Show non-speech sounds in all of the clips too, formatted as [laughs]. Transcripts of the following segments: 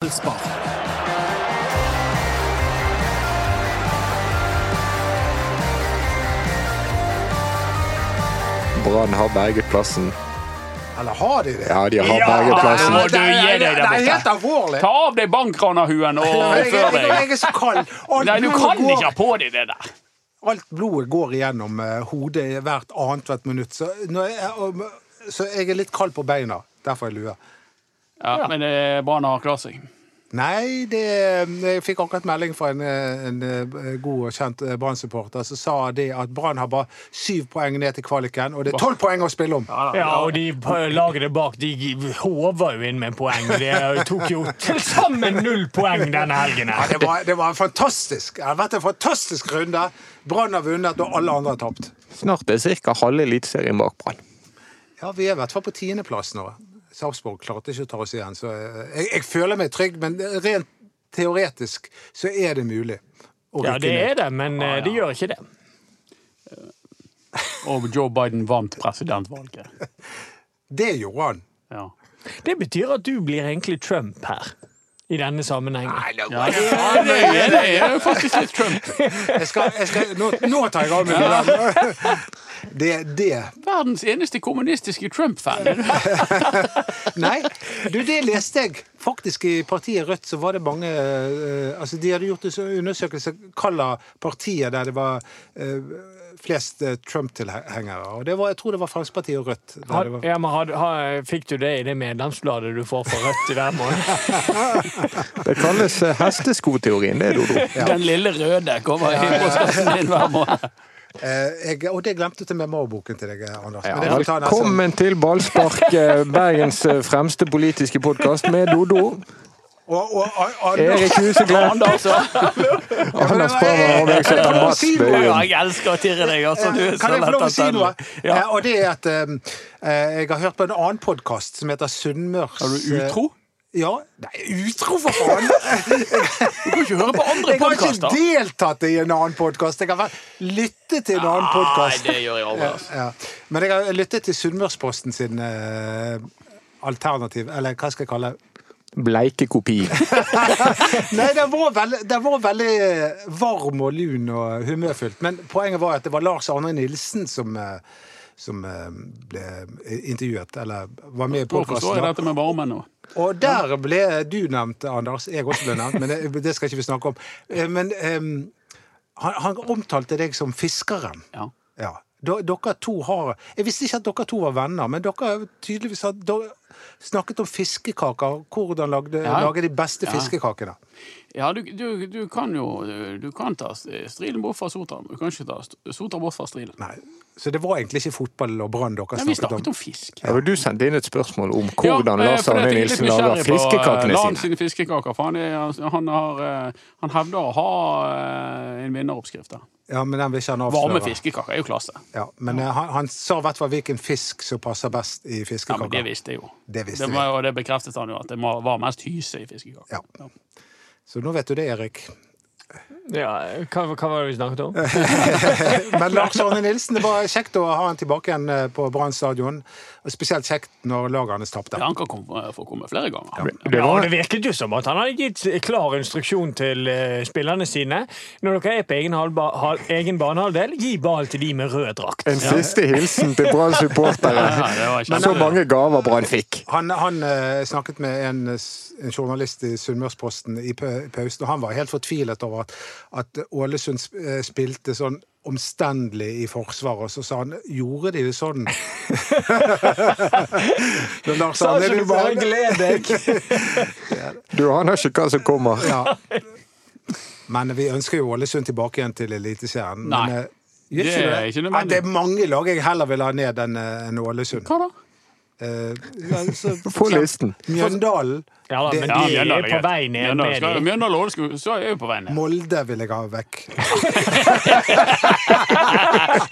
Ballspar. Brann har berget plassen. Eller har de det? Ja, de har Ja, berget plassen. må du det, gi deg der det er borte. helt alvorlig. Ta av deg bankranerhuen og før deg. jeg er så kald. Alt Nei, du kan går- ikke ha på deg det der. Alt blodet går igjennom eh, hodet hvert annethvert minutt. Så, når jeg, så jeg er litt kald på beina. Derfor er jeg lue. Ja, Men eh, Brann har klart seg. Nei, det, jeg fikk akkurat melding fra en, en eh, god og kjent eh, Brann-supporter som sa det at Brann har bare syv poeng ned til kvaliken, og det er tolv poeng å spille om. Ja, og de på lagene bak de håver jo inn med poeng. De tok jo til sammen null poeng denne helgen. Ja, det, var, det var fantastisk. Det har vært en fantastisk runde. Brann har vunnet, og alle andre har tapt. Snart er ca. halve Eliteserien bak Brann. Ja, vi er i hvert fall på tiendeplass nå. Sarpsborg klarte ikke å ta oss igjen, så eh, jeg, jeg føler meg trygg, men rent teoretisk så er det mulig. å Ja, det er det, men eh, de gjør ikke det. Og Joe Biden vant presidentvalget. [laughs] Det gjorde han. Ja. Det betyr at du blir egentlig Trump her. I denne sammenhengen. Ja, det, ja, det, er, det er jo faktisk litt Trump. Jeg skal, jeg skal, nå, nå tar jeg av meg [laughs] det er Det, Verdens eneste kommunistiske Trump-fan. [laughs] Nei, du, det leste jeg. Faktisk i partiet Rødt så var det mange uh, Altså, de hadde gjort en undersøkelse hva partiet der det var eh, flest eh, Trump-tilhengere. Og det var, jeg tror det var Fremskrittspartiet og Rødt. Der Har, det var, ja, men har, har, fikk du det i det medlemsbladet du får fra Rødt i hver måned? [laughs] Det kalles eh, hesteskoteorien, det, Dodo. [laughs] Den lille røde kommer i postkassen din hver måned. [laughs] eh, jeg, og det glemte til memoarboken til deg, Anders. Ja, velkommen til Ballspark, Bergens fremste politiske podkast med Dodo. Og, og, og, Erik Huseklepp, Anders, Anders Parma og meg som heter Mats jeg elsker å tirre deg. Altså, du er Kan jeg få lov å si noe? Ja. Eh, og det er at eh, eh, jeg har hørt på en annen podkast som heter Sunnmørs Er du utro? eh, Ja. Nei, utro, for faen! [laughs] Du kan ikke høre på andre Jeg har ikke deltatt i en annen podkast. Jeg har lyttet til en annen Nei, podkast. jeg aldri. Altså. Ja. Men jeg har lyttet til Sunnmørsposten sin eh, alternativ, eller hva skal jeg kalle det? Bleike kopi. [laughs] Nei, den var, veldig, den var veldig varm og lun og humørfylt. Men poenget var at det var Lars Arne Nilsen som, eh, som eh, ble intervjuet, eller var med i podkasten. Og der ble du nevnt, Anders. Jeg også ble nevnt, men det, det skal ikke vi snakke om. Eh, Men um, han, han omtalte deg som fiskeren. Ja. Ja. Dere to har Jeg visste ikke at dere to var venner, men dere tydeligvis har snakket om fiskekaker. Hvordan lagde, Ja. lage de beste Ja. fiskekakene. Ja, du, du, du kan jo Du kan ta strilen bort fra Sotra, du kan ikke ta Sotra bort fra strilen. Nei. Så det var egentlig ikke fotball og Brann dere vi snakket om? snakket om fisk. Ja, Ja, du sendte inn et spørsmål om hvordan Ja, eh, Lars Arne Nilsen lager på, eh, fiskekakene Lan sine. sine fiskekaker. For han, er, han, har, eh, han hevder å ha en vinneroppskrift der. Ja, men den vil ikke han avsløre. Varme fiskekaker er jo klasse. Ja, men han, han sa i hvert fall hvilken fisk som passer best i fiskekaker. Ja, men. Det visste jeg jo. Det visste det vi. var, og det bekreftet han jo, at det var mest hyse i fiskekaker. Ja. Så nå vet du det, Erik. Ja, hva, hva var det vi snakket om? [laughs] Men Lars Arne Nilsen, det var kjekt å ha han tilbake igjen eh, på Brann stadion. Spesielt kjekt når laget hans tapte. Ja, Han kan komme, få komme flere ganger. Det Ja, var, det virket jo som at han hadde gitt klar instruksjon til eh, spillerne sine. Når dere er på egen, halba, hal, egen banehalvdel, gi ball til de med rød drakt. en siste hilsen til Brann supportere. Ja, det Så mange gaver Brann fikk. Han, han eh, snakket med en, en journalist i Sunnmørsposten i pausen, og han var helt fortvilet over at, at Ålesund eh, spilte sånn omstendelig i forsvaret, og så sa han gjorde de det sånn? [laughs] Når Lars Sa Arne du bare gled deg. [laughs] Du aner ikke hva som kommer. Ja. Men vi ønsker jo Ålesund tilbake igjen til Eliteserien. Nei. Men, eh, Det er det? det er mange lag jeg heller vil ha ned eh, enn Ålesund. Hva da? Eh, ja, [laughs] Få listen. Mjøndalen, Ja da, men de er på vei ned med de. Mjøndalen og Ålesund, så er jo på vei ned. Molde vil jeg ha vekk. [laughs] [laughs]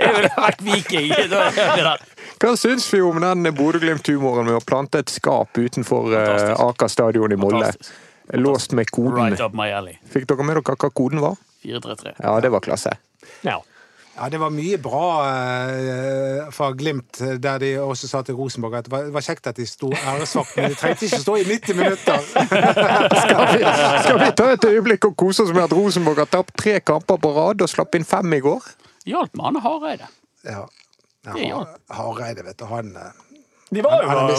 Jeg ville vært viking. Hva syns vi om den Bodø-Glimt-humoren med å plante et skap utenfor eh, Aker stadion i Molde? Låst med koden. Fikk dere med dere hva koden var? 433. Ja, det var klasse. Ja. Ja, det var mye bra eh, fra Glimt, der de også sa til Rosenborg at det var, det var kjekt at de sto æresvakt, men de trengte ikke stå i 90 minutter. [laughs] Skal vi, skal vi ta et øyeblikk og kose oss med at Rosenborg har tapt tre kamper på rad og slapp inn fem i går? Hjalp med Arne Hareide. Ja. Ja, Hareide, vet du, han eh, De var jo, Han.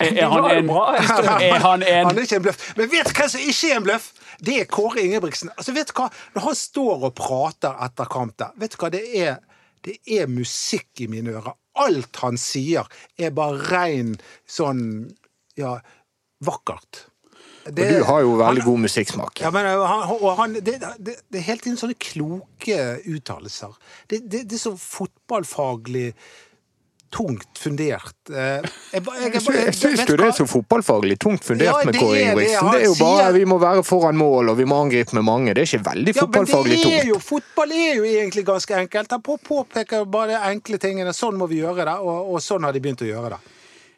Er, er han en, er han en Han er ikke en bløff. Men vet du hvem som ikke er en bløff? Det er Kåre Ingebrigtsen. Altså, vet du hva? Når han står og prater etter kamp der, vet du hva? Det er, det er musikk i mine ører. Alt han sier, er bare rein sånn ja, vakkert. Det- Og du har jo veldig han- god musikksmak. ja, men uh, han, og han, det, det, det er hele tiden sånne kloke uttalelser. Det, det, det er så fotballfaglig tungt fundert. Eh, Jeg, jeg, jeg, Jeg, sy- jeg syns jo det er så fotballfaglig tungt fundert Ja, med Kåre det. Ingebrigtsen. Det er jo bare vi må være foran mål og vi må angripe med mange. Det er ikke veldig Ja, men det er jo, fotball er jo egentlig ganske enkelt. Han på- påpeker bare de enkle tingene. Sånn må vi gjøre det, og, og sånn har de begynt å gjøre det.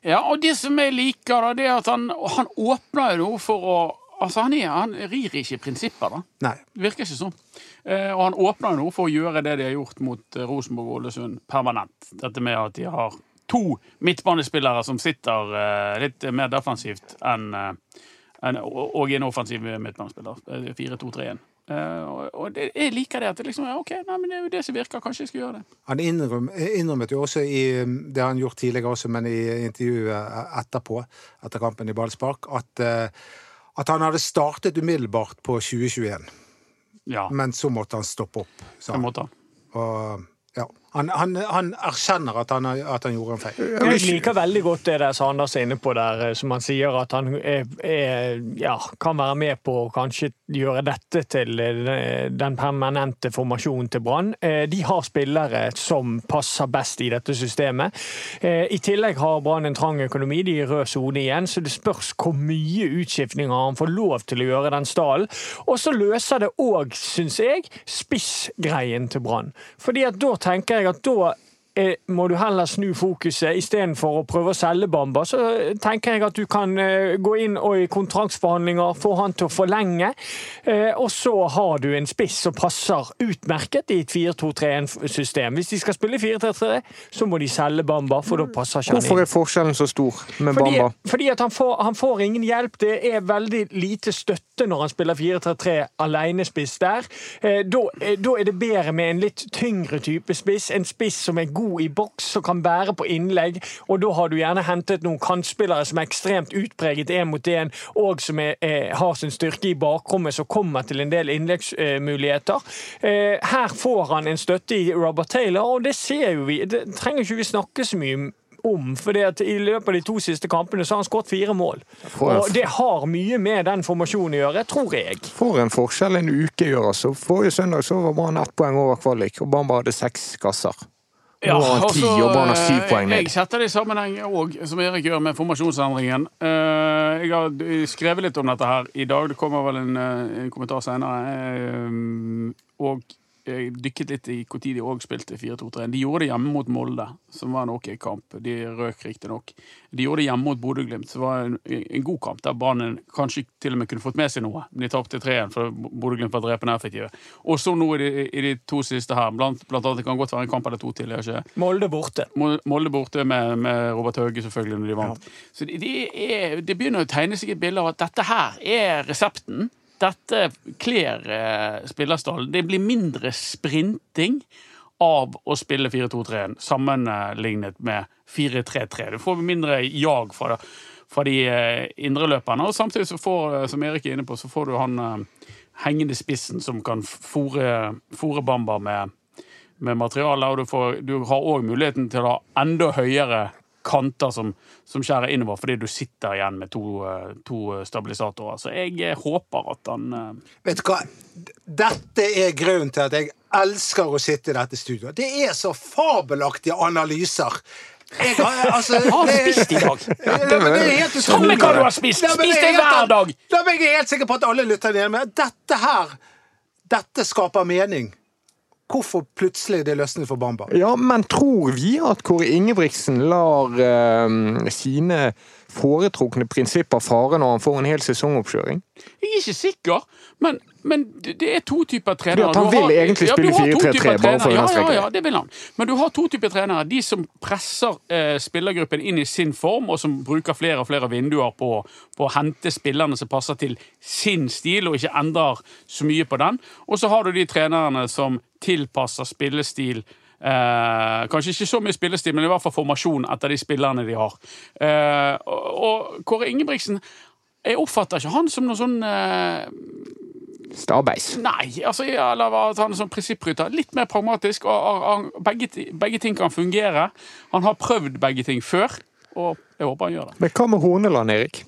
Ja, og det som jeg liker, da, det er at han, han åpner jo for å Altså, han, er, han rir ikke prinsipper, da. Nei. Det virker ikke sånn. Eh, og han åpner jo nå for å gjøre det de har gjort mot eh, Rosenborg og Ålesund permanent. Dette med at de har to midtbanespillere som sitter eh, litt mer defensivt enn en, og en offensiv midtbanespiller. Eh, 4-2-3-1. Eh, og det, jeg liker det at det liksom OK, nei, men det er jo det som virker. Kanskje jeg skal gjøre det. Han innrøm, innrømmet jo også i Det han gjort tidligere også, men i intervjuet etterpå, etter kampen i ballspark, at, eh, at han hadde startet umiddelbart på 2021. Ja, Men så måtte han stoppe opp. Så måtte han. Og. Han, han, han erkjenner at han, at han gjorde en feil. Jeg liker veldig godt det der Sanders Anders er inne på der, eh, som han sier at han er, er, ja, kan være med på å kanskje gjøre dette til eh, den permanente formasjonen til Brann. Eh, De har spillere som passer best i dette systemet. Eh, I tillegg har Brann en trang økonomi, de er i rød sone igjen, så det spørs hvor mye utskiftninger han får lov til å gjøre den stallen. Og så løser det òg, syns jeg, spissgreien til Brann. Fordi at da tenker jeg at da må du heller snu fokuset istedenfor å prøve å selge Bamba. Så tenker jeg at du kan eh, gå inn og i kontraktsforhandlinger få han til å forlenge. Eh, og så har du en spiss som passer utmerket i et 4-2-3-1-system. Hvis de skal spille 4-3-3, så må de selge Bamba, for da passer ikke han inn. Hvorfor er forskjellen så stor med Fordi, Bamba? fordi at han får, han får ingen hjelp. Det er veldig lite støtte når han spiller 4-3-3 alenespiss der. Eh, Da eh, da er det bedre med en litt tyngre type spiss. En spiss som er god i boks, som kan bære på innlegg. Og da har du gjerne hentet noen kantspillere som er ekstremt utpreget én mot én, og som er, er, har sin styrke i bakrommet, som kommer til en del innleggsmuligheter. Eh, Her får han en støtte i Robert Taylor, og det ser jo vi. Det trenger ikke vi snakke så mye om, for I løpet av de to siste kampene så har han skåret fire mål. Og Det har mye med den formasjonen å gjøre, tror jeg. For en forskjell en uke gjør, altså. Forrige søndag så var Brann ett poeng over kvalik, og Bamba hadde seks kasser. Nå har han ti, altså, og Brann syv poeng ned. Jeg setter det i sammenheng òg, som Erik gjør med formasjonsendringen. Eh, Jeg har skrevet litt om dette her i dag. Det kommer vel en, eh, en kommentar senere. Eh, Og dykket litt i når de òg spilte 4-2-3. De gjorde det hjemme mot Molde, som var en OK kamp. De røk riktignok. De gjorde det hjemme mot Bodø-Glimt, som var en, en god kamp, der Brann kanskje til og med kunne fått med seg noe. Men de tapte 3-1, for Bodø-Glimt var drepende effektive. Og så nå i de, i de to siste her, blant, blant annet det kan godt være en kamp eller to til. Molde borte. Molde borte med, med Robert Hauge, selvfølgelig, når de vant. Så det, de er, begynner å tegne seg et bilde av at dette her er resepten. Dette kler eh, spillerstallen. Det blir mindre sprinting av å spille 4-2-3 sammenlignet med 4-3-3. Du får mindre jag fra, fra de eh, indreløperne. Og samtidig, så får, eh, som Erik er inne på, så får du han hengende spissen som kan fòre Bamba med med materiale, og du, får, du har òg muligheten til å ha enda høyere kanter som, som skjærer innover, fordi du sitter igjen med to, eh, to stabilisatorer. Så jeg eh, håper at han eh, Vet du hva? Dette er grunnen til at jeg elsker å sitte i dette studioet. Det er så fabelaktige analyser. Jeg har, altså, Hva har spist i dag? Det helt Samme hva du har spist! Spis det hver dag! Da er jeg er helt sikker på at alle lytter ned med dette her Dette skaper mening. Hvorfor plutselig det løsnet for Bamba. Ja, men tror vi at Kåre Ingebrigtsen lar eh, sine foretrukne prinsipper fare når han får en hel sesongoppkjøring? Jeg er ikke sikker, men, men det er to typer trenere. Ja, han har- vil egentlig spille 4-3-3, typer bare for å ja, ja, ja, det. det vil han. Men du har to typer trenere. De som presser eh, spillergruppen inn i sin form, og som bruker flere og flere vinduer på, på å hente spillerne som passer til sin stil, og ikke endrer så mye på den. Og så har du de trenerne som tilpasser spillestil Eh, kanskje ikke så mye spillestil, men i hvert fall formasjon etter de spillerne de har. Eh, og, og Kåre Ingebrigtsen Jeg oppfatter ikke han som noen sånn eh, Stabeis. Nei, altså, eller at han er sånn prinsipprytter. Litt mer pragmatisk. og, og, og begge, begge ting kan fungere. Han har prøvd begge ting før, og jeg håper han gjør det. Men hva med Horneland, Erik?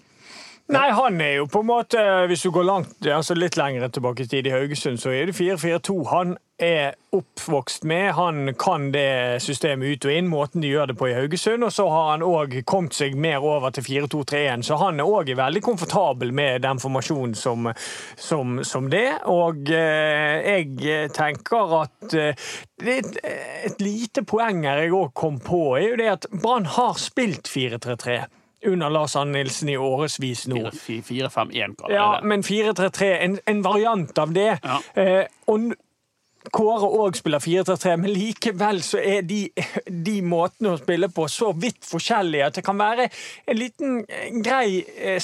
Nei, han er jo på en måte Hvis du går langt, altså litt lenger tilbake i tid i Haugesund, så er det 4-4-2 han er oppvokst med. Han kan det systemet ut og inn, måten de gjør det på i Haugesund. Og så har han òg kommet seg mer over til 4-2-3-1, så han er òg veldig komfortabel med den formasjonen som, som, som det. Og eh, jeg tenker at eh, et, et lite poeng her jeg òg kom på, er jo det at Brann har spilt 4-3-3 under Lars Arne Nilsen i årevis nå. 4-5-1, kaller Ja, det. men 4-3-3, en, en variant av det. Ja. Eh, og Kåre òg spiller 4-3-3, men likevel så er de, de måtene å spille på så vidt forskjellige at det kan være en liten eh, grei eh,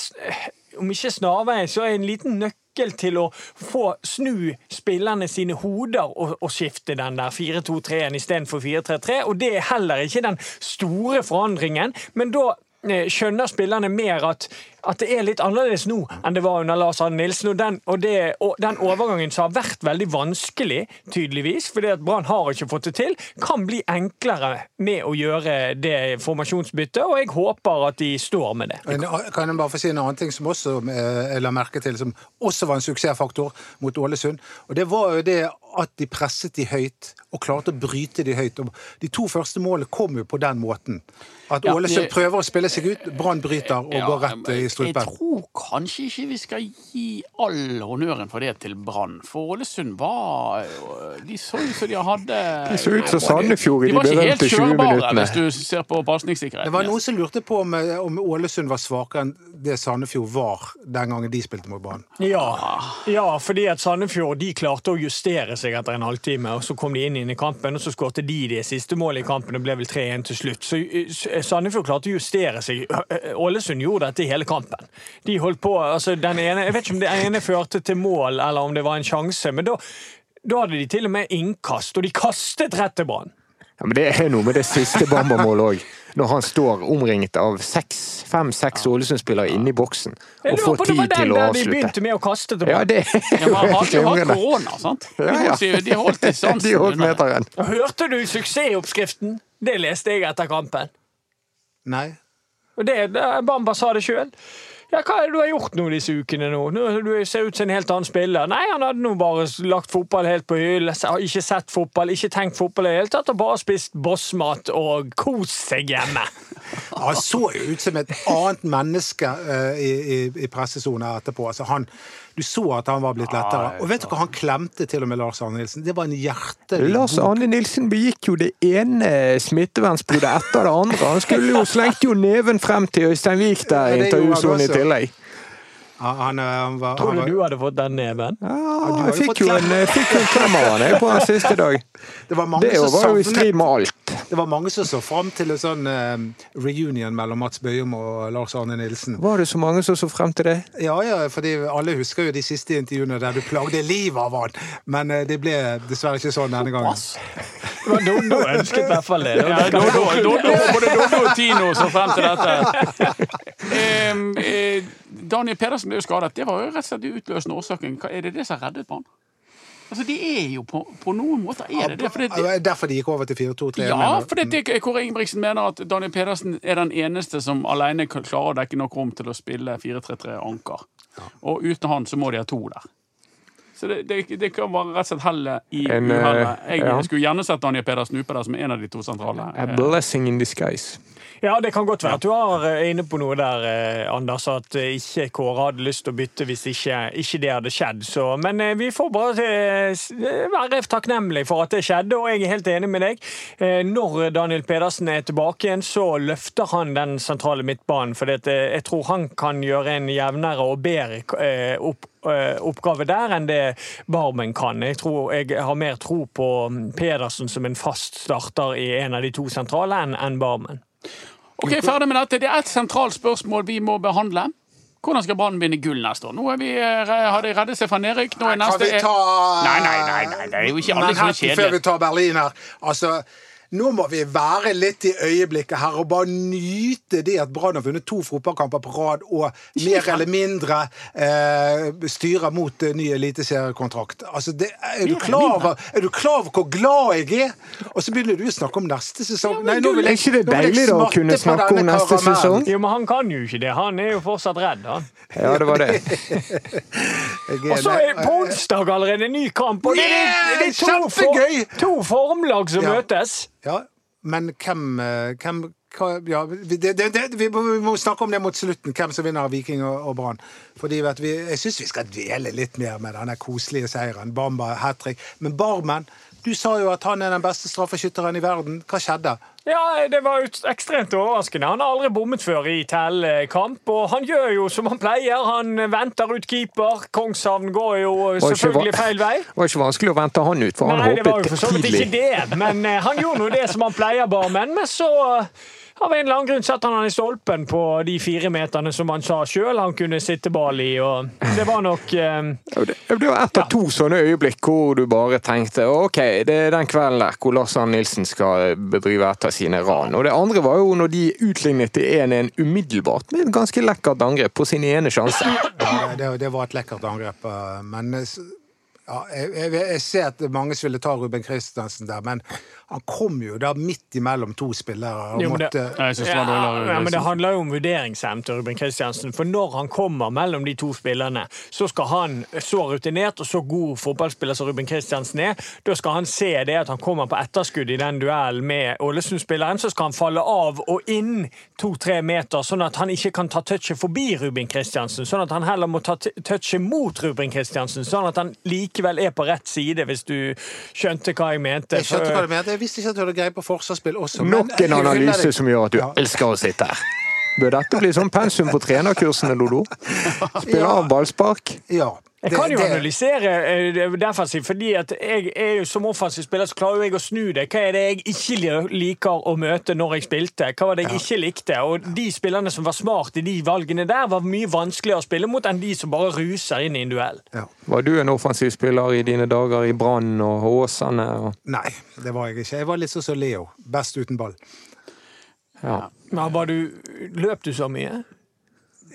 Om ikke snarvei, så er en liten nøkkel til å få snu spillerne sine hoder og, og skifte den der 4-2-3-en istedenfor 4-3-3. Og det er heller ikke den store forandringen, men da skjønner spillerne mer at, at det er litt annerledes nå enn det var under Lars Arne Nilsen. Og den, og det, og den overgangen som har vært veldig vanskelig, tydeligvis, fordi at Brann har ikke fått det til, kan bli enklere med å gjøre det formasjonsbyttet, og jeg håper at de står med det. En, kan jeg bare få si en annen ting som også eh, jeg la merke til, som også var en suksessfaktor mot Ålesund. Og det var jo det at de presset de høyt, og klarte å bryte de høyt. Og de to første målene kom jo på den måten. At Ålesund ja, prøver å spille seg ut, Brann bryter og Ja, går rett i jeg tror kanskje ikke vi skal gi all honnøren for det til Brann. For Ålesund var De så ut som de hadde De så ut som Sandefjord i De de var ikke helt berømte 20 kjørbare, minuttene. hvis du ser på pasningssikkerheten. Det var noen som lurte på om, eh, om Ålesund var svakere enn det Sandefjord var den gangen de spilte mot Brann. Ja, ja, fordi at Sandefjord de klarte å justere seg etter en halvtime, og så kom de inn, inn i kampen, og så skårte de det siste målet i kampen, og ble vel 3-1 til slutt. Så eh, Sandefjord klarte å justere seg. Ålesund gjorde dette i hele kampen. De holdt på, altså den ene, Jeg vet ikke om det ene førte til mål, eller om det var en sjanse, men da, da hadde de til og med innkast, og de kastet rett til Brann. Ja, men Det er noe med det siste Bamba-målet òg. Når han står omringet av fem-seks Ålesund-spillere inne i boksen og får tid til å avslutte. det var den der de begynte med å kaste til Ja, det Ja, men han hadde jo hatt korona, sant? De Ja, ja. holdt, de holdt distansen. De holdt meteren. Hørte du suksessoppskriften? Det leste jeg etter kampen. Nei. Og det, Bamba sa det sjøl. Ja, hva er det du har gjort nå disse ukene? nå du ser ut som en helt annen spiller. Nei, han hadde nå bare lagt fotball helt på hyllen. Ikke sett fotball, ikke tenkt fotball i det hele tatt, og bare spist bossmat og kost seg hjemme. [laughs] Han så jo ut som et annet menneske uh, i, i, i pressesona etterpå. Altså, han, du så at han var blitt lettere. Og vet du hva han klemte til og med Lars Arne Nilsen? Det var en hjertelig Lars Arne Nilsen begikk jo det ene smittevernsbruddet etter det andre. Han skulle jo [laughs] slengte jo neven frem til Øystein Wiik der i det intervjusonen i tillegg. Han, han, eh, var, Tror han du var, du hadde fått den neven? Ja, du jeg fikk jo en, klem. jeg fikk jo en klem av han på den siste dag. [laughs] det var mange Det som var jo i strid med alt. Det var mange som så fram til en sånn eh, reunion mellom Mats Bøyum og Lars Arne Nilsen. Var det så mange som så frem til det? Ja, ja, fordi alle husker jo de siste intervjuene der du plagde livet av han. Men eh, det ble dessverre ikke sånn denne gangen. Ass. [laughs] Det var Dodo ønsket i hvert fall det. Både Dodo og Tino så frem til dette. [laughs] Eh, Daniel Pedersen ble jo skadet. Det var jo rett og slett utløsende årsaken. Er det det som reddet Brann? Altså, de er jo på, på noen måter er det det. For det, Det Derfor de gikk over til 4-2-3. ja, for det, det, Kåre Ingebrigtsen mener at Daniel Pedersen er den eneste som alene klarer å dekke nok rom til å spille 4-3-3 anker. Og uten han så må de ha to der. Så det, det, det kan være rett og slett hellet i En, eh, uhellet. Jeg ja. skulle gjerne sett Daniel Pedersen Upe der som en av de to sentrale. A blessing in disguise. Ja, det kan godt være at du er eh, inne på noe der, eh, Anders, at eh, ikke Kåre hadde lyst til å bytte hvis ikke, ikke det hadde skjedd. Så, men vi får bare være takknemlige for at det skjedde, og jeg er helt enig med deg. Når Daniel Pedersen er tilbake igjen, så løfter han den sentrale midtbanen. For jeg tror han kan gjøre en jevnere og bedre opp, oppgave der enn det Barmen kan. Jeg, tror, jeg har mer tro på Pedersen som en fast starter i en av de to sentrale enn Barmen. Ok, Ferdig med dette. Det er et sentralt spørsmål vi må behandle. Hvordan skal Brann vinne gull neste år? Nå er vi, eh, har de reddet seg fra nedrykk. Nå er Kan neste vi ta Nei, nei, nei, nei, det er jo ikke alle som er kjedelige. før vi tar Berlin her. Altså, nå må vi være litt i øyeblikket her og bare nyte det at Brann har vunnet to fotballkamper på rad og mer eller mindre eh, styrer mot eh, ny eliteseriekontrakt. Altså, det, er, du klar over, er du klar over hvor glad jeg er? Og så begynner du å snakke om neste sesong. Nei, nå vil Er jeg- ikke det nå vil jeg deilig da å smatte på snakke om neste karamellen. sesong? Jo, men han kan jo ikke det. Han er jo fortsatt redd, han. Ja, det var det. [laughs] Og så er på onsdag allerede en ny kamp, og det er, det er to, for, to formlag som Ja. møtes. Ja, men hvem, eh, hvem ja, det, det, det, vi, må, snakke om det mot slutten, hvem som vinner Viking og, og Brann. Jeg syns vi skal dvele litt mer med denne koselige seieren. Bamba hat trick. Men Barmen, du sa jo at han er den beste straffeskytteren i verden. Hva skjedde? Ja, det var ekstremt overraskende. Han har aldri bommet før i tellekamp, og han gjør jo som han pleier. Han venter ut keeper. Kongshavn går jo selvfølgelig feil vei. Det var ikke vanskelig å vente han ut, for han Nei, det var jo for så vidt ikke det, men eh, han gjorde nå det som han pleier, Barmen. Men så av en eller annen grunn satte han han i stolpen på de fire meterne som han sa sjøl han kunne sitte ball i, og det var nok eh, Det var ett av to sånne øyeblikk hvor du bare tenkte ok, det er den kvelden der hvor Lars Arne Nilsen skal bedrive et av sine ran. Og det andre var jo når de utlignet til 1-1 umiddelbart, med et ganske lekkert angrep på sin ene sjanse. Ja, det, det var et lekkert angrep. eh, Men eh, ja, jeg, jeg, jeg ser at mange ville ta Ruben Christensen der, men han kom jo da midt imellom to spillere. Og Jo, men det- måtte, det. Ja, men Det handler jo om vurderingsevne til Ruben Kristiansen. For når han kommer mellom de to spillerne, så skal han, så rutinert og så god fotballspiller som Ruben Kristiansen er, da skal han se det at han kommer på etterskudd i den duellen med Ålesund-spilleren. Så skal han falle av og inn to-tre meter, sånn at han ikke kan ta touchet forbi Ruben Kristiansen. Sånn at han heller må ta touchet mot Ruben Kristiansen, sånn at han likevel er på rett side, hvis du skjønte hva jeg mente. jeg skjønte hva du mente. Visste ikke at du hadde greie på forsvarsspill også. Nok en analyse som gjør at du Ja. elsker å sitte her. Bør dette bli sånn pensum på trenerkursene, Dodo? [laughs] Spille Ja. av ballspark? Ja. Jeg kan jo det- analysere eh, defensivt, fordi at jeg er jo som offensiv spiller så klarer jo jeg å snu det. Hva er det jeg ikke liker å møte når jeg spilte? Hva var det jeg ikke likte? Og de spillerne som var smart i de valgene der, var mye vanskeligere å spille mot enn de som bare ruser inn i en duell. Ja. Var du en offensiv spiller i dine dager i Brann og Åsane? Og... Nei, det var jeg ikke. Jeg var litt sånn som Leo. Best uten ball. Ja. Men var du, løp du så mye?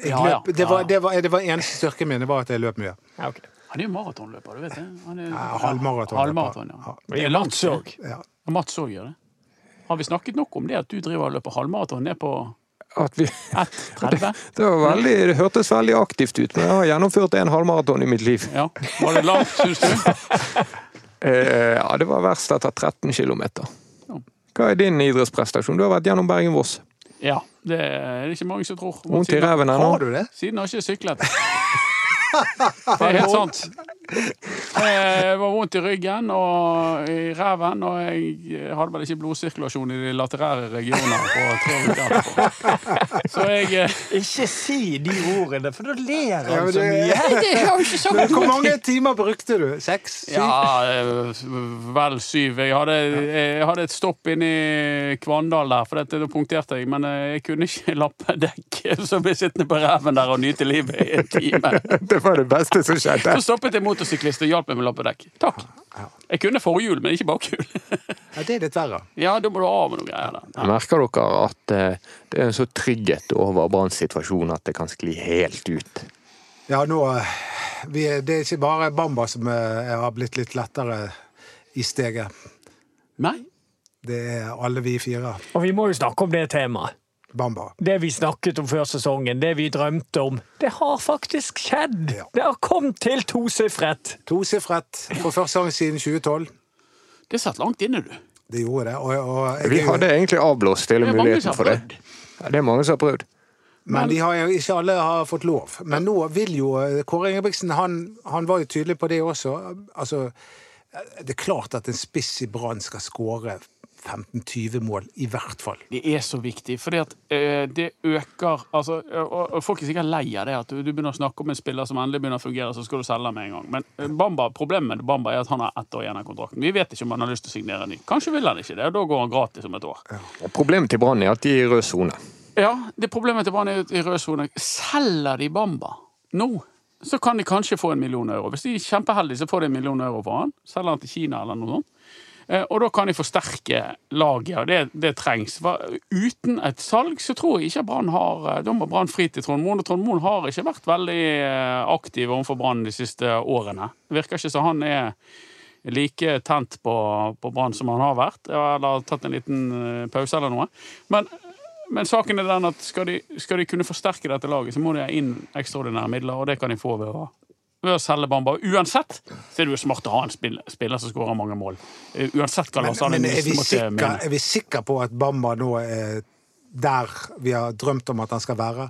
Jeg Ja, ja. løp, det, var, det, var, det var eneste styrken min, det var at jeg løp mye. Ja, okay. Han er jo maratonløper, du vet det? Han er, Ja, halvmaratonløper. Halvmaraton, ja. Det er Mats òg. Ja. Mats òg gjør det. Har vi snakket nok om det at du driver og løper halvmaraton ned på At vi... 1,30? [laughs] Det, var veldig, det hørtes veldig aktivt ut, men jeg har gjennomført en halvmaraton i mitt liv. Ja. Var det langt, syns du? [laughs] Eh, ja, det var verst etter 13 km. Hva er din idrettsprestasjon? Du har vært gjennom Bergen-Voss. Ja. Det er det ikke mange som tror. Vondt i ræven ennå? Har du det? Siden har jeg ikke syklet. [laughs] Det er helt sant. Jeg var vondt i ryggen og i ræven, og jeg hadde vel ikke blodsirkulasjon i de laterære regioner på tre uker. Så jeg eh, Ikke si de ordene, for da ler Ja, han men så mye. Jo ikke sagt Men hvor mange timer brukte du? Seks? Syv? Ja, eh, vel syv. Jeg hadde, jeg hadde et stopp inne i Kvandal der, for da punkterte jeg. Men eh, jeg kunne ikke [laughs] lappe dekket, så ble jeg sittende på ræven der og nyte livet i en time. [laughs] Det var det beste som skjedde. Så stoppet jeg motorsyklist og hjalp meg med å lappe dekk. Takk. Jeg kunne forhjul, men ikke bakhjul. [laughs] Ja, det er litt verre. Ja, da må du av med noe greier der. Merker dere at eh, det er en så trygghet over Branns situasjon at det kan skli helt ut? Ja, nå eh, vi, Det er ikke bare Bamba som eh, har blitt litt lettere i steget. Nei. Det er alle vi fire. Og vi må jo snakke om det temaet. Bamba. Det vi snakket om før sesongen, det vi drømte om, det har faktisk skjedd! Ja. Det har kommet til tosifret! Tosifret for første gang siden 2012. Det satt langt inne, du. Det gjorde det. Og, og jeg, Vi hadde egentlig avblåst hele Det er mange muligheten for det. Ja, det er mange som har prøvd. Men de har jo ikke alle har fått lov. Men nå vil jo eh, Kåre Ingebrigtsen han, han var jo tydelig på det også. Altså, det er klart at en spiss i Brann skal skåre 15-20 mål, i hvert fall. Det er så viktig, fordi at eh, det øker altså, og, og Folk er sikkert lei av det at du, du begynner å snakke om en spiller som endelig begynner å fungere, så skal du selge med en gang. Men eh, Bamba, problemet med Bamba er at han har ett år igjen av kontrakten. Vi vet ikke om han har lyst til å signere ny. Kanskje vil han ikke det, og da går han gratis om et år. Og Problemet til Brann er at de er i rød sone. Ja, det Problemet til Brann er at i rød sone selger de Bamba nå. Så kan de kanskje få en million euro. Hvis de er kjempeheldige, så får de en million euro for han. Selger han til Kina eller noe sånt. Eh, Og da kan de forsterke laget, og det, det trengs. Uten et salg så tror jeg ikke Brann har eh, Da må Brann fri til Trond Moen, og Trond Moen har ikke vært veldig eh, aktiv overfor Brann de siste årene. Det virker ikke som han er like tent på, på Brann som han har vært, eller tatt en liten pause eller noe. Men, men saken er den at skal de, skal de kunne forsterke dette laget, så må de ha inn ekstraordinære midler, og det kan de få ved å ved å selge Bamba. Uansett så er det jo smart å ha en spiller, som skårer mange mål. Eh, Uansett hva Lars Arne Nilsen måtte sikre, mene. er vi sikre på at Bamba nå er der vi har drømt om at han skal være?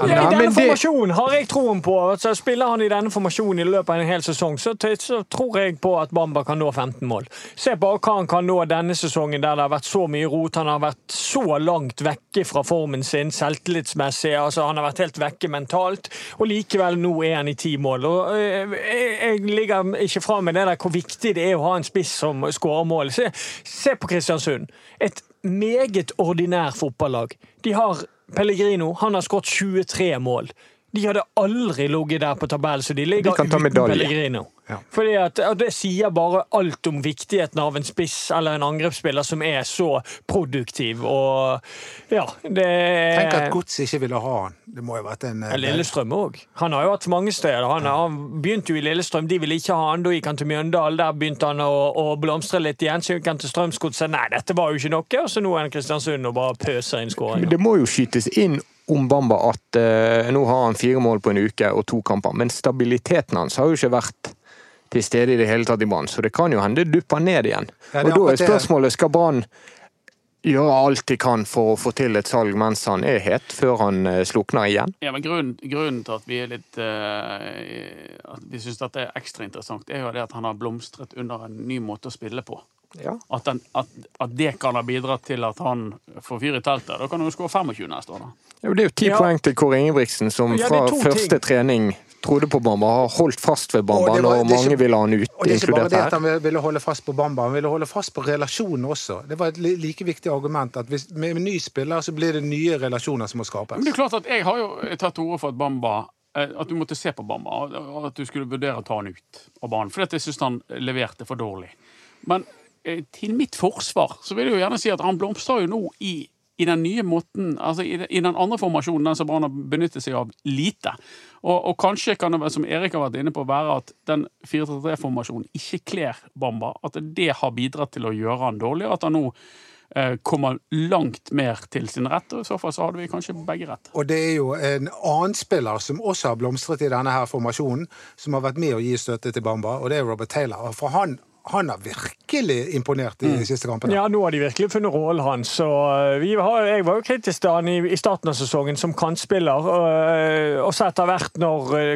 Ja, I denne formasjonen har jeg troen på. Så spiller han i denne formasjonen i løpet av en hel sesong, så, så tror jeg på at Bamba kan nå 15 mål. Se bare hva han kan nå denne sesongen, der det har vært så mye rot. Han har vært så langt vekke fra formen sin, selvtillitsmessig. Altså, han har vært helt vekke mentalt, og likevel nå er han i ti mål. Og, øh, jeg, jeg ligger ikke fra med det der hvor viktig det er å ha en spiss som skårer mål. Se, se på Kristiansund. Et meget ordinær fotballag. De har Pellegrino han har skåret 23 mål. De hadde aldri ligget der på tabellen, så de ligger De uten. Pellegrino. Ja. Fordi at, Det sier bare alt om viktigheten av en spiss eller en angrepsspiller som er så produktiv. Og ja, det Tenk at Gods ikke ville ha han. Det må jo ha vært en eh, Lillestrøm òg. Han har jo hatt mange steder. Han, han begynte jo i Lillestrøm, de ville ikke ha han. Da gikk han til Mjøndalen, der begynte han å, å blomstre litt igjen. Så gikk han til Strømsgodset. Nei, dette var jo ikke noe. Og så nå er han Kristiansund og bare pøser inn skåringer. det må jo skytes inn om Bamba at eh, nå har han fire mål på en uke og to kamper, men stabiliteten hans har jo ikke vært til stede i det hele tatt i Brann, så det kan jo hende det dupper ned igjen. Ja, og da er spørsmålet skal Brann gjøre alt de kan for å få til et salg mens han er het, før han eh, slukner igjen? Ja, men grunnen, grunnen til at vi er litt uh, At vi syns dette er ekstra interessant, er jo det at han har blomstret under en ny måte å spille på. Ja. At, den, at, at det kan ha bidratt til at han får fyr i teltet. Da kan han jo skåre 25 neste år, da. Ja, det er jo ti Ja. poeng til Kåre Ingebrigtsen, som Ja, fra første ting. trening trodde på Bamba, har holdt fast ved Bamba Og var- når det er ikke- mange ville ha han ut, Og det er ikke bare inkludert det at her. han ville- holde fast på Bamba, han ville holde fast på relasjonen også. Det var et like viktig argument at hvis, med en ny spiller så blir det nye relasjoner som må skapes. Men det er klart at Jeg har jo tatt til orde for at Bamba eh, at du måtte se på Bamba, og- og at du skulle vurdere å ta han ut av banen. Fordi jeg syns han leverte for dårlig. Men til mitt forsvar så vil jeg jo gjerne si at han blomstrer jo nå i, i den nye måten Altså i, den- andre formasjonen, den som Brann har benyttet seg av lite. Og, og kanskje kan det, som Erik har vært inne på, være at den 4-3-3-formasjonen ikke kler Bamba. At det har bidratt til å gjøre han dårlig, og at han nå eh, kommer langt mer til sin rett. Og i så fall så hadde vi kanskje begge rett. Og det er jo en annen spiller som også har blomstret i denne her formasjonen, som har vært med å gi støtte til Bamba, og det er Robert Taylor. For han, han har virkelig imponert i de siste kampene. Ja, nå har de virkelig funnet rollen hans. Har, jeg var jo kritisk til han i, starten av sesongen som kantspiller. Og, og så etter hvert når øh,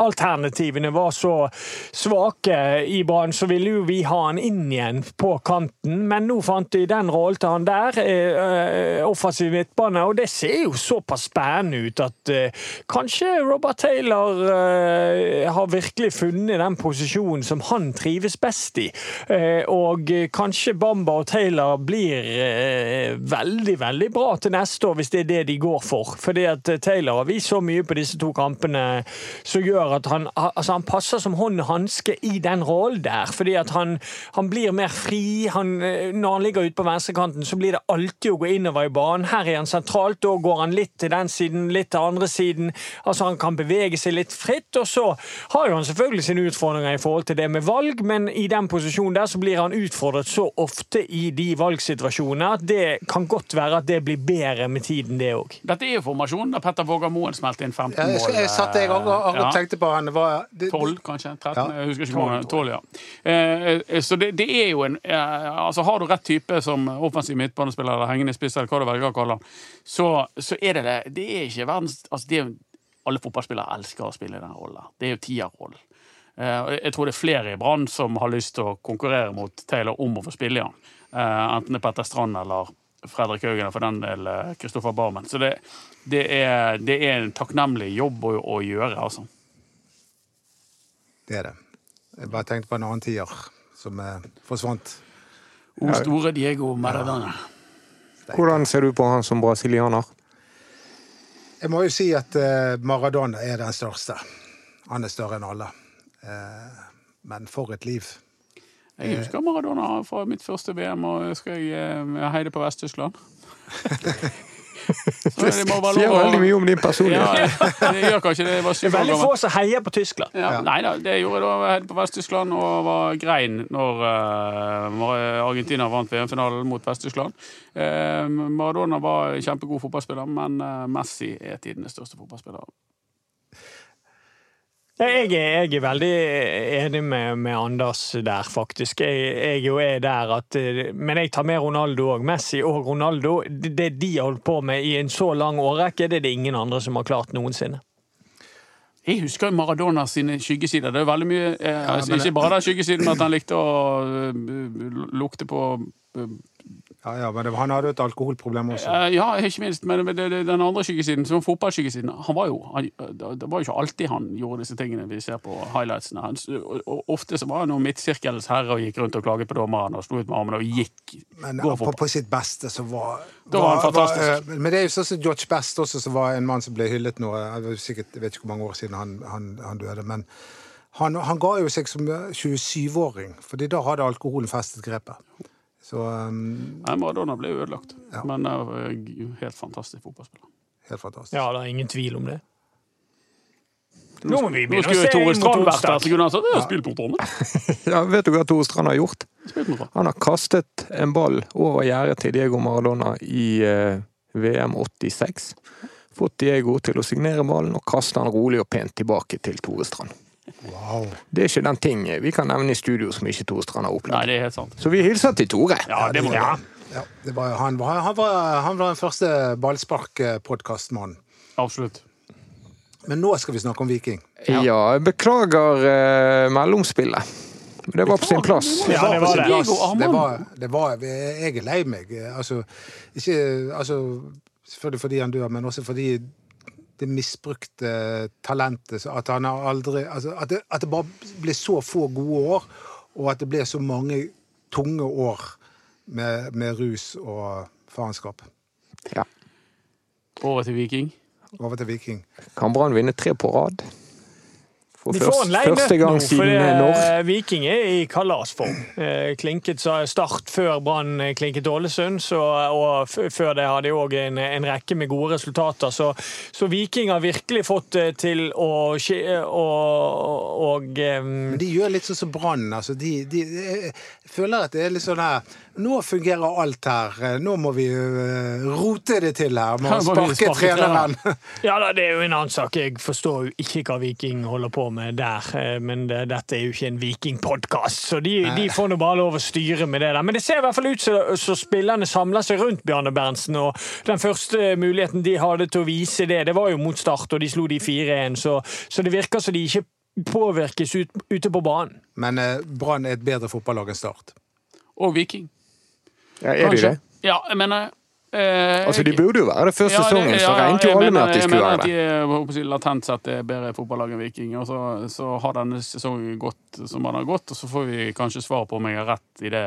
kantalternativene var så svake i Brann, så ville jo vi ha han inn igjen på kanten. Men nå fant de den rollen til han der, eh, offensiv midtbane, og det ser jo såpass spennende ut at eh, kanskje Robert Taylor eh, har virkelig funnet den posisjonen som han trives best i. Eh, og eh, kanskje Bamba og Taylor blir eh, veldig, veldig bra til neste år, hvis det er det de går for. Fordi at eh, Taylor har vist så mye på disse to kampene som gjør at han, altså han passer som hånd i hanske i den rollen der. Fordi at han, han blir mer fri. Han, eh, når han ligger ute på venstrekanten, så blir det alltid å gå innover i banen. Her er han sentralt, da går han litt til den siden, litt til andre siden. Altså Han kan bevege seg litt fritt, og så har jo han selvfølgelig sine utfordringer i forhold til det med valg, men i den posisjonen der så blir han utfordret så ofte i de valgsituasjonene at det kan godt være at det blir bedre med tiden, det òg. Dette er jo formasjonen da Petter Våger Moen smelte inn 15 Ja, mål. jeg, skal- jeg satt jeg òg og, og Ja. tenkte han. Var, det, 12, kanskje? 13? Ja, Jeg husker ikke 12, hvor mange. 12, ja. Eh, eh, så det, det er jo en eh, Altså Har du rett type som offensiv midtbanespiller eller hengende spiss, eller hva du velger å kalle han, så, så er det det. Det er ikke verdens altså det er, Alle fotballspillere elsker å spille den rollen. Det er jo tierrollen. Eh, jeg tror det er flere i Brann som har lyst til å konkurrere mot Taylor om å få spille i han. Eh, enten det er Petter Strand eller Fredrik Haugen, og for den del eh, Kristoffer Barmen. Så det, det, er, det er en takknemlig jobb å, å gjøre, altså. Det er det. Jeg bare tenkte på en annen tier som eh, forsvant. O store Diego Maradona. Hvordan ser du på han som brasilianer? Jeg må jo si at eh, Maradona er den største. Han er større enn alle. Eh, men for et liv. Jeg husker Maradona fra mitt første VM, og jeg skal jeg eh, heide på Vest-Tyskland. [laughs] [laughs] Så det må Sier veldig mye om din personlighet. Ja, det gjør kanskje det. Var Det er veldig få som heier på Tyskland. Ja, Ja. Nei da, det gjorde jeg da jeg helt på Vest-Tyskland og var grein når eh, Argentina vant VM-finalen mot Vest-Tyskland. Eh, Maradona var en kjempegod fotballspiller, men eh, Messi er tidenes største fotballspiller. Jeg er, jeg er veldig enig med, med Anders der, faktisk. Jeg, jeg jo er der at Men jeg tar med Ronaldo òg. Messi og Ronaldo. Det, det de har holdt på med i en så lang årrekke, det er det ingen andre som har klart noensinne. Jeg husker jo Maradona sine skyggesider. Det er veldig mye eh, altså, men- Ikke bare den skyggesiden med at han likte å eh, lukte på eh, Ja, ja, men han hadde jo et alkoholproblem også. Eh, Ja, ikke minst, men den andre skyggesiden, som fotballskyggesiden Han var jo han, Det var jo ikke alltid han gjorde disse tingene vi ser på highlightsene. Han, ofte så var han noen midtsirkelens herre og gikk rundt og klaget på dommeren og slo ut med armene og gikk. Men på, på sitt beste så var, Da var han fantastisk. eh, men det er jo sånn som George Best også, som var en mann som ble hyllet nå. Jeg vet ikke hvor mange år siden han, han, han døde. Men han, han ga jo seg som 27-åring, fordi da hadde alkoholen festet grepet. Så um, Nei, Maradona ble ødelagt, Ja. men er helt fantastisk fotballspiller. helt fantastisk. Ja, det er ingen tvil om det. Nå må vi begynne å se Tore Strand vært der, så kunne han sagt 'jeg har spilt mot Arne'. [laughs] Ja, vet du hva Tore Strand har gjort? Han har kastet en ball over gjerdet til Diego Maradona i uh, VM 86. Fått Diego til å signere ballen og kaste den rolig og pent tilbake til Tore Strand. Wow. Det er ikke den ting vi kan nevne i studio som ikke Tore Strand har Nei, opplevd. det er helt sant. Så vi hilser til Tore. Ja, det må ja. Ja, det var, han, var, han, var, han var den første ballsparkpodkastmannen. Absolutt. Men nå skal vi snakke om Viking. Ja, jeg beklager eh, mellomspillet. Men det var på sin plass. Ja, det på var sin det. plass. Det var, det var, jeg er lei meg. Altså, ikke, altså, selvfølgelig fordi han dør, men også fordi det misbrukte talentet. At, han har aldri, altså, at, det, at det bare ble så få gode år, og at det ble så mange tunge år med, med rus og faenskap. Ja. Over til Viking. Over til Viking. Kan Brann vinne tre på rad? For De får først, en lei nå, gang for siden det, når? Viking er i kalasform. Eh, Klinket sa start før Brann eh, klinket Ålesund, så, og før det hadde de òg en, en rekke med gode resultater. Så, så Viking har virkelig fått det til å skje og, og Men de gjør litt sånn som Brann. Altså, de, de, føler at det er litt sånn her Nå fungerer alt her. Nå må vi øh, rote det til her. Må vi sparke treneren. [laughs] Ja da, det er jo en annen sak. Jeg forstår jo ikke hva Viking holder på med der. eh, Men det, dette er jo ikke en Viking-podkast, så de, de får nå bare lov å styre med det der. Men det ser i hvert fall ut som så spillerne samler seg rundt Bjarne Berntsen. Og den første muligheten de hadde til å vise det, det var jo mot Start, og de slo de 4-1. Så, så det virker som de ikke påvirkes ut, ute på banen. Men eh, Brann er et bedre fotballag enn Start. Og Viking. Ja, er de det? Ja, jeg mener eh, Altså, De burde jo være det første Ja, sesongen, så regnet jo alle med mener- at de skulle mener være det. Jeg er, at de latent sett er bedre fotballag enn Viking. Og så, så har denne sesongen gått som den har gått, og så får vi kanskje svar på om jeg har rett i det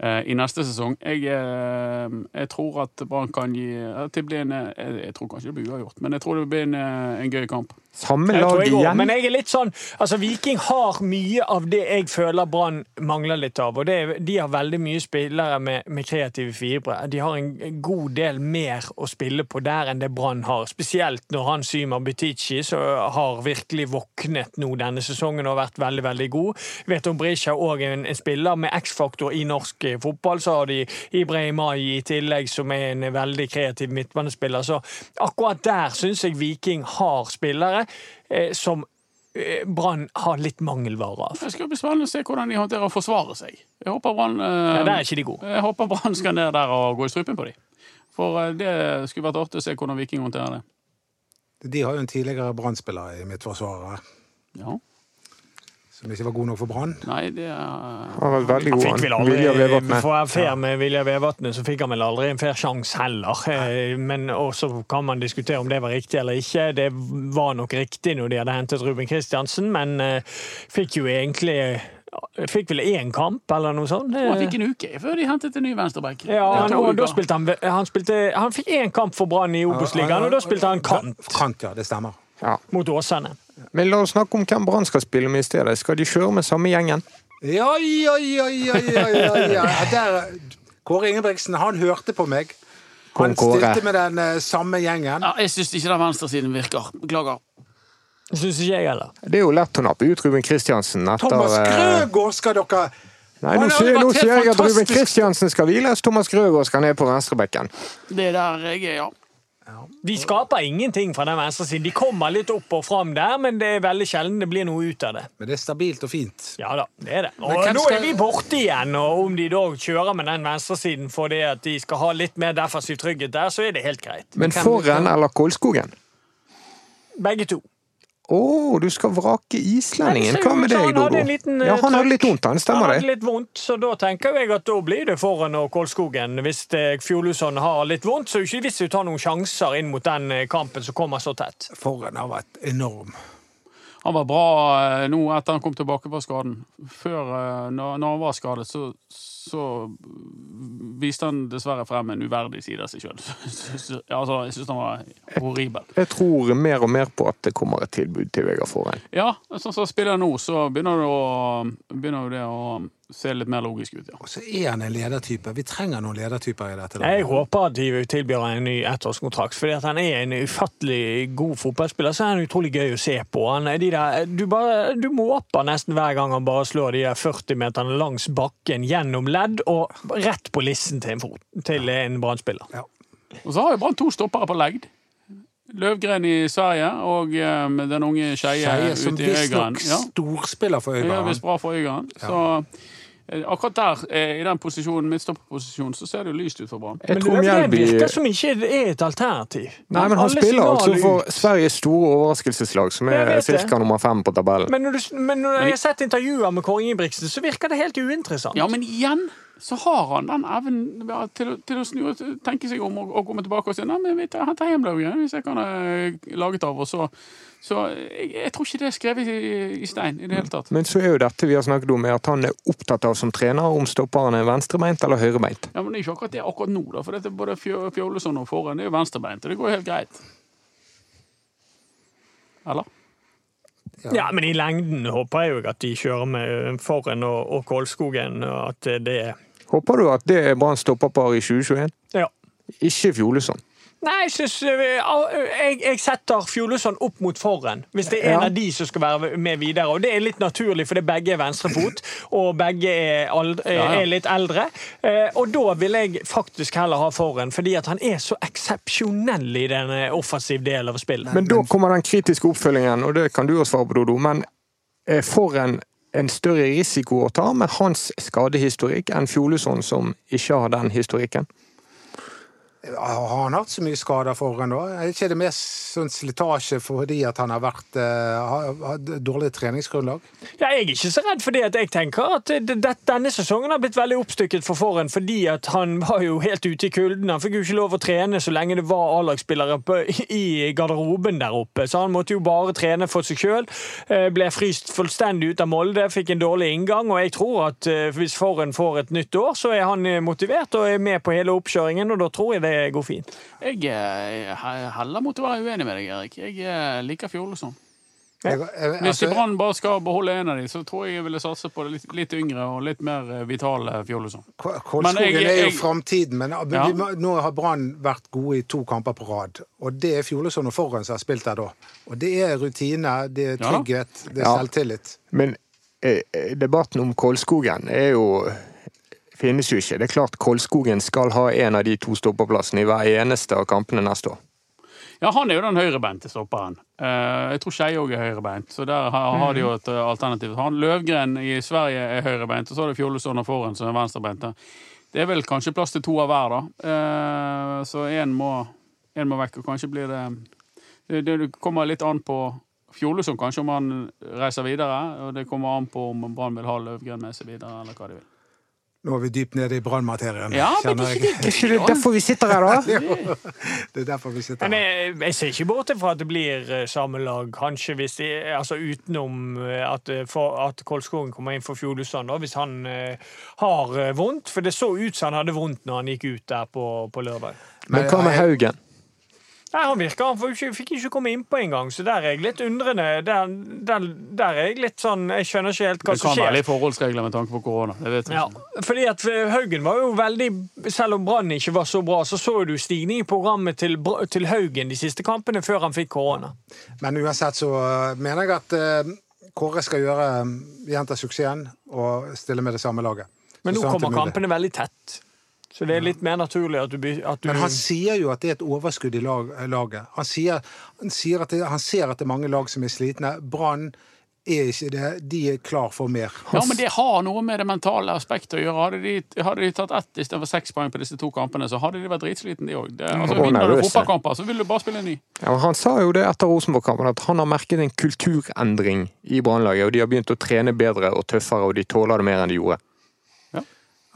eh, i neste sesong. Jeg, eh, jeg tror at Brann kan gi at det blir en, jeg, jeg tror kanskje det blir uavgjort, men jeg tror det blir en, eh, en gøy kamp. Samme lag igjen. men jeg er litt sånn Altså, Viking har mye av det jeg føler Brann mangler litt av. Og er- de har veldig mye spillere med, med kreative fibre. De har en god del mer å spille på der enn det Brann har. Spesielt når han Symer Butichi, så har virkelig våknet nå denne sesongen og vært veldig veldig god. Vet om Brisja òg en, en spiller med X-faktor i norsk eh, fotball. Så har de Ibrahim Ai i tillegg, som er en veldig kreativ midtbanespiller. Så akkurat der syns jeg Viking har spillere som eh, Brann har litt mangelvare av. Det skal bli spennende å se hvordan de håndterer å forsvare seg. Jeg håper Brann eh, Ja, skal ned der og gå i strupen på dem. For eh, det skulle vært artig å se hvordan Viking håndterer det. De har jo en tidligere Brann-spiller i midtforsvaret Ja. Som ikke var god nok for Brann. Nei, det er Han var veldig Han god. fikk vel han. aldri, Vilja Vevatnet. For å være fair med Vilja Vevatnet, så fikk han vel aldri en fair sjanse heller. Eh, Men også kan man diskutere om det var riktig eller ikke. Det var nok riktig når de hadde hentet Ruben Kristiansen, men eh, fikk jo egentlig Fikk vel én kamp, eller noe sånt. Og han fikk en uke før de hentet en ny venstreback. Ja, han, og da spilte han, han, spilte, han fikk én kamp for Brann i Obos-ligaen, og da spilte han kant Kant, ja. Det stemmer. Ja. mot Åsane. Men la oss snakke om hvem Brann skal spille med i stedet. Skal de kjøre med samme gjengen? Ja, ja, ja, ja, ja, ja, ja. Der, Kåre Ingebrigtsen, han hørte på meg. Han stilte med den eh, samme gjengen. Ja, jeg syns ikke den venstresiden virker. Beklager. Syns ikke jeg heller. Det er jo lett å nappe ut Ruben Kristiansen etter Thomas eh, Grøgaard skal dere Nei, nå sier, nå sier jeg at Ruben. Kristiansen skal hviles, Thomas Grøgaard skal ned på venstrebekken. Det er der jeg er, ja. De skaper ingenting fra den venstresiden. De kommer litt opp og fram der, men det er veldig sjelden det blir noe ut av det. Men det er stabilt og fint. Ja da, det er det. Og Men nå skal- er vi borte igjen, og om de da kjører med den venstresiden fordi at de skal ha litt mer defensiv trygghet der, så er det helt greit. Men Hvem- Forren eller Kolskogen? Begge to. Å, du skal vrake islendingen. Hva med deg, Dodo? en liten, Ja, han hadde litt vondt, han. Han hadde litt vondt, så da tenker jeg at da blir det Forren og Kolskogen. Hvis eh, Fjoluson har litt vondt, så er det ikke vits i å ta noen sjanser inn mot den eh, kampen som kommer så tett. Forhen har vært enorm. Han var bra eh, nå etter han kom tilbake fra skaden. Før, når, når han var skadet, så, så viste han dessverre frem en uverdig side av seg sjøl. [laughs] Altså, jeg syns han var horribel. Jeg tror mer og mer på at det kommer et tilbud til Vegard Forheim. Ja, sånn som han spiller nå, så begynner det, å, begynner det å se litt mer logisk ut, ja. Og så er han en ledertype. Vi trenger noen ledertyper i dette. Jeg håper at de tilbyr en ny ettårskontrakt, fordi at han er en ufattelig god fotballspiller. Så er han utrolig gøy å se på. Han, er de der, du, bare, du måper nesten hver gang han bare slår de der 40 meterne langs bakken gjennom ledd og rett på lissen til en, fot, til en Brann-spiller. Ja. Og så har jo Brann to stoppere på legd. Løvgren i Sverige og um, den unge Skeie som ute i Øygarden. visstnok Ja, storspiller for det Ja, Øygarden. visst bra for Øygarden. Så akkurat der, eh, i den posisjonen, midtstopperposisjonen, så ser det jo lyst ut for Brann. Men Løvgren virker som ikke er et alternativ. Nei, men han spiller altså for. Sveriges store overraskelseslag, som er ca. nummer fem på tabellen. Men når, du, men når jeg har sett intervjuer med Kåre Ingebrigtsen, så virker det helt uinteressant. Ja, men igjen så har han den evnen ja, til, til å snu og tenke seg om og, og komme tilbake og si nei, men vi tar, henter hjem Løvgren hvis jeg kan ha laget av. Og så, så jeg, jeg tror ikke det er skrevet i, i stein i det hele tatt. Men så er jo dette vi har snakket om, er at han er opptatt av som trener om stopperen er venstrebeint eller høyrebeint. Ja, men det er ikke akkurat det akkurat nå, da, for dette, både Fjø- og Forhen er jo venstrebeint, og det går jo helt greit. Eller? Ja, men i lengden håper jeg jo at de kjører med Forren og, og Kolskogen, og at det er Håper du at det er Brann stopperpar i 2021? Ja. Ikke Fjolesson. Nei, jeg syns jeg, jeg setter Fjolesson opp mot Forren, hvis det er en Ja. av de som skal være med videre. Og det er litt naturlig, fordi begge er venstrefot, [clears throat] og begge er, aldre, Ja, ja. er litt eldre. Eh, Og da vil jeg faktisk heller ha Forren, fordi at han er så eksepsjonell i den eh, offensive delen av spillet. Men da kommer den kritiske oppfølgingen, og det kan du også svare på, Dodo. Men Forren en større risiko å ta med hans skadehistorikk enn Fjolesson, som ikke har den historikken? Har han hatt så mye skader foran da? Er ikke det mest sånn slitasje fordi at han har vært uh, dårlig treningsgrunnlag? Ja, jeg er ikke så redd for jeg tenker at det, denne sesongen har blitt veldig oppstykket for Forhen, fordi at han var jo helt ute i kulden. Han fikk jo ikke lov å trene så lenge det var A-lagsspillere i garderoben der oppe, så han måtte jo bare trene for seg sjøl. Ble fryst fullstendig ut av Molde, fikk en dårlig inngang, og jeg tror at eh, hvis Forhen får et nytt år, så er han eh, motivert og er med på hele oppkjøringen, og da tror jeg det går fint. Jeg eh, heller mot å være uenig med deg, Erik. Jeg eh, liker Fjolesson. Jeg, jeg, Hvis altså, Brann bare skal beholde en av dem, så tror jeg jeg ville satse på det litt, litt yngre og litt mer eh, vitale Fjolesson. Ko- Kolskogen er jo jeg- framtiden, men men Ja. vi må, nå har Brann vært gode i to kamper på rad. Og det er Fjolesson og Forhen som har spilt der da. Og det er rutine, det er Ja trygghet, det er Ja. selvtillit. Men eh, eh, debatten om Kolskogen er jo finnes jo ikke. Det er klart Kolskogen skal ha en av de to stoppeplassene i hver eneste av kampene neste år. Ja, han er jo den høyrebeinte stopperen. Eh, jeg tror Skeie òg er høyrebeint, så der har, de jo et eh, alternativ. Han Løvgren i Sverige er høyrebeint, og så er det Fjolesson og Forhen som er venstrebeinte. Det er vel kanskje plass til to av hver, da. Eh, så én må, en må vekk, og kanskje blir det, det kommer litt an på Fjollesund, kanskje, om han reiser videre. Og det kommer an på om Brann vil ha Løvgren med seg videre, eller hva de vil. Nå er vi dypt nede i brannmaterien, Ja, men det er ikke det, ikke det derfor vi sitter her, da? [laughs] Det er derfor vi sitter Men her. jeg, jeg ser ikke bort fra at det blir eh, samme lag, kanskje hvis de, altså utenom eh, at, eh, for, at Kolskogen kommer inn for Fjordusand, hvis han uh, har vondt. For det så ut som han hadde vondt når han gikk ut der på, på lørdag. Men hva med Haugen? Nei, Han virker, han fikk ikke komme innpå engang, så der er jeg litt undrende. Der, der, der er jeg litt sånn Jeg skjønner ikke helt hva Det som kan være skjer. litt forholdsregler med tanke på korona. Det vet jeg Ja, ikke. fordi at eh, Haugen var jo veldig Selv om Brann ikke var så bra, så så du stigning i programmet til, til Haugen de siste kampene før han fikk korona. Men uansett så uh, mener jeg at uh, Kåre skal gjøre gjenta suksessen og stille med det samme laget. Men nå er kommer kampene veldig tett. Så det er litt mer naturlig at du, at du Men han sier jo at det er et overskudd i lag, laget. Han sier, han, sier at det, han ser at det er mange lag som er slitne. Brann er ikke det. De er klar for mer. Ja, men det har noe med det mentale aspektet å gjøre. Hadde de, hadde de tatt ett istedenfor seks poeng på disse to kampene, så hadde de vært dritsliten, de òg. Altså, Og vinner du fotballkamper, så vil du bare spille en ny. Ja, han sa jo det etter Rosenborg-kampen, at han har merket en kulturendring i Brannlaget. Og de har begynt å trene bedre og tøffere, og de tåler det mer enn de gjorde.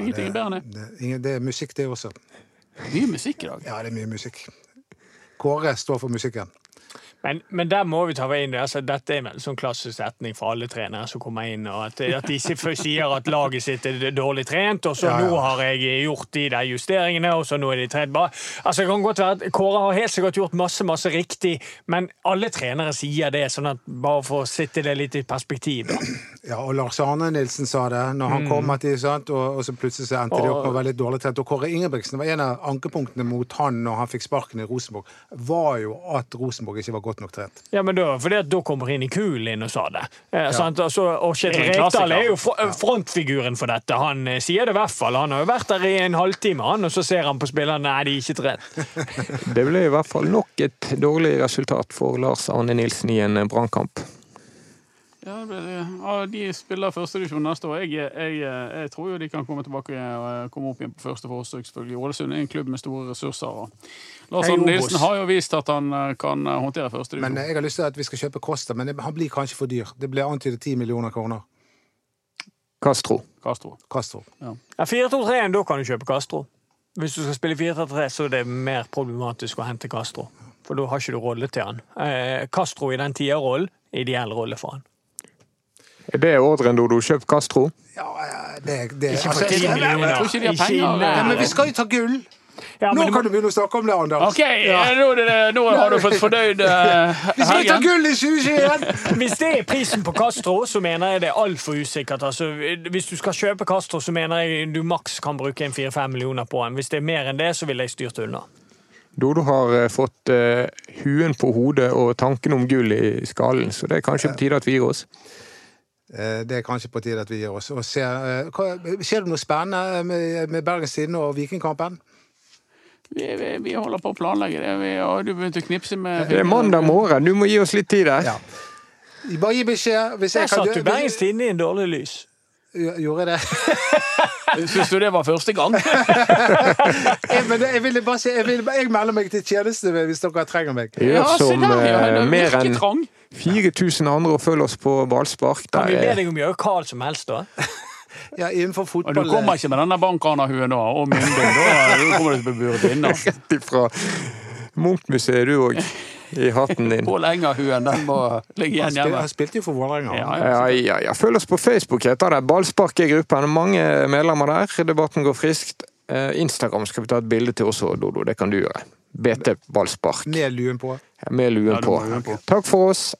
Ingenting er bedre enn det. Det, det er musikk, det også. Mye musikk i dag. Ja, det er mye musikk. Kåre står for musikken. Men, men der må vi ta inn. Altså, dette er en sånn klassisk setning for alle trenere som kommer inn, og at, at de sier at laget sitt er dårlig trent, og så Ja, ja. nå har jeg gjort de der justeringene, og så nå er de trent bra. Altså, det kan godt være at Kåre har helt sikkert gjort masse, masse riktig, men alle trenere sier det, sånn at bare for å sitte det litt i perspektiv. Da. Ja, og Lars Arne Nilsen sa det når han kom, at de, sant? Og, og så plutselig så endte de opp med veldig dårlig trent. Og Kåre Ingebrigtsen var en av ankepunktene mot han når han fikk sparken i Rosenborg, var jo at Rosenborg ikke var godt nok trent. Ja, men da, fordi at da kommer inn i kulen inn og sa det. Eh, sant? Altså, og Rekdal er jo frontfiguren for dette. Han eh, sier det i hvert fall. Han har jo vært der i en halvtime, han, og så ser han på spillerne nei, de er ikke trent. [laughs] Det ble i hvert fall nok et dårlig resultat for Lars Arne Nilsen i en brannkamp. Ja, ja, de spiller førstedivisjon neste år. Jeg, jeg, jeg tror jo de kan komme tilbake og komme opp igjen på første forsøk. selvfølgelig. Ålesund er en klubb med store ressurser. og Lars Arne Nilsen har jo vist at han eh, kan eh, håndtere førstedivisjon. Men eh, jeg har lyst til at vi skal kjøpe Kosta, men han blir kanskje for dyr. Det blir antydet 10 millioner kroner. Castro. Castro. Castro. Ja, 4-2-3-1, da kan du kjøpe Castro. Hvis du skal spille 4-3-3, så er det mer problematisk å hente Castro. For da har ikke du rolle til han. Eh, Castro i den tierrollen, ideell rolle for han. Er det ordren, Dodo? Kjøp Castro? Ja, eh, det, det Ikke for altså, 10 millioner. jeg tror ikke de har penger, Ja, men vi skal jo ta gull! Ja, Nå men kan du begynne å snakke om det, Anders. OK, ja. nå, er det, nå har du fått fordøyd uh, [laughs] Vi skal ta gull i 2021! [laughs] Hvis det er prisen på Castro, så mener jeg det er altfor usikkert. Altså, hvis du skal kjøpe Castro, så mener jeg du maks kan bruke en 4-5 millioner på den. Hvis det er mer enn det, så ville jeg styrt unna. Dodo har eh, fått uh, huen på hodet og tanken om gull i skallen, så det er kanskje på tide at vi gir oss. Eh, Det er kanskje på tide at vi gir oss. Og ser, eh, hva, skjer det noe spennende med, med Bergens Tidende og Vikingkampen? Vi, vi, vi holder på å planlegge det. Vi har du begynt å knipse med Det er mandag morgen, du må gi oss litt tid der. Ja. Bare gi beskjed. Hvis Der jeg kan satt du Bergens Tidende i en dårlig lys. Gjorde jeg det? [laughs] Syns du det var første gang? [laughs] Jeg, men jeg, ville bare si, jeg, ville, jeg melder meg til tjeneste hvis dere trenger meg. Ja, som der, ja. eh, er mer enn 4000 andre og følg oss på ballspark. Kan vi be deg om å gjøre hva som helst, da? [laughs] Ja, innenfor Og fotball du kommer ikke med denne bankranerhuen nå, og mynding. Da da kommer du til å bli buret inne. [laughs] rett ifra Munch-museet, du òg, i hatten din. [laughs] Pål Enger-huen, den må ligge igjen hjemme. han spilte jo for Vålerenga. Ja, ja. Ja, ja, ja. Følg oss på Facebook, heter det. Ballspark er gruppen. Mange medlemmer der. Debatten går friskt. Eh, Instagram skal vi ta et bilde til også, Dodo. Det kan du gjøre. BT Ballspark. Med luen på. Med luen Ja, på. luen på. Takk for oss.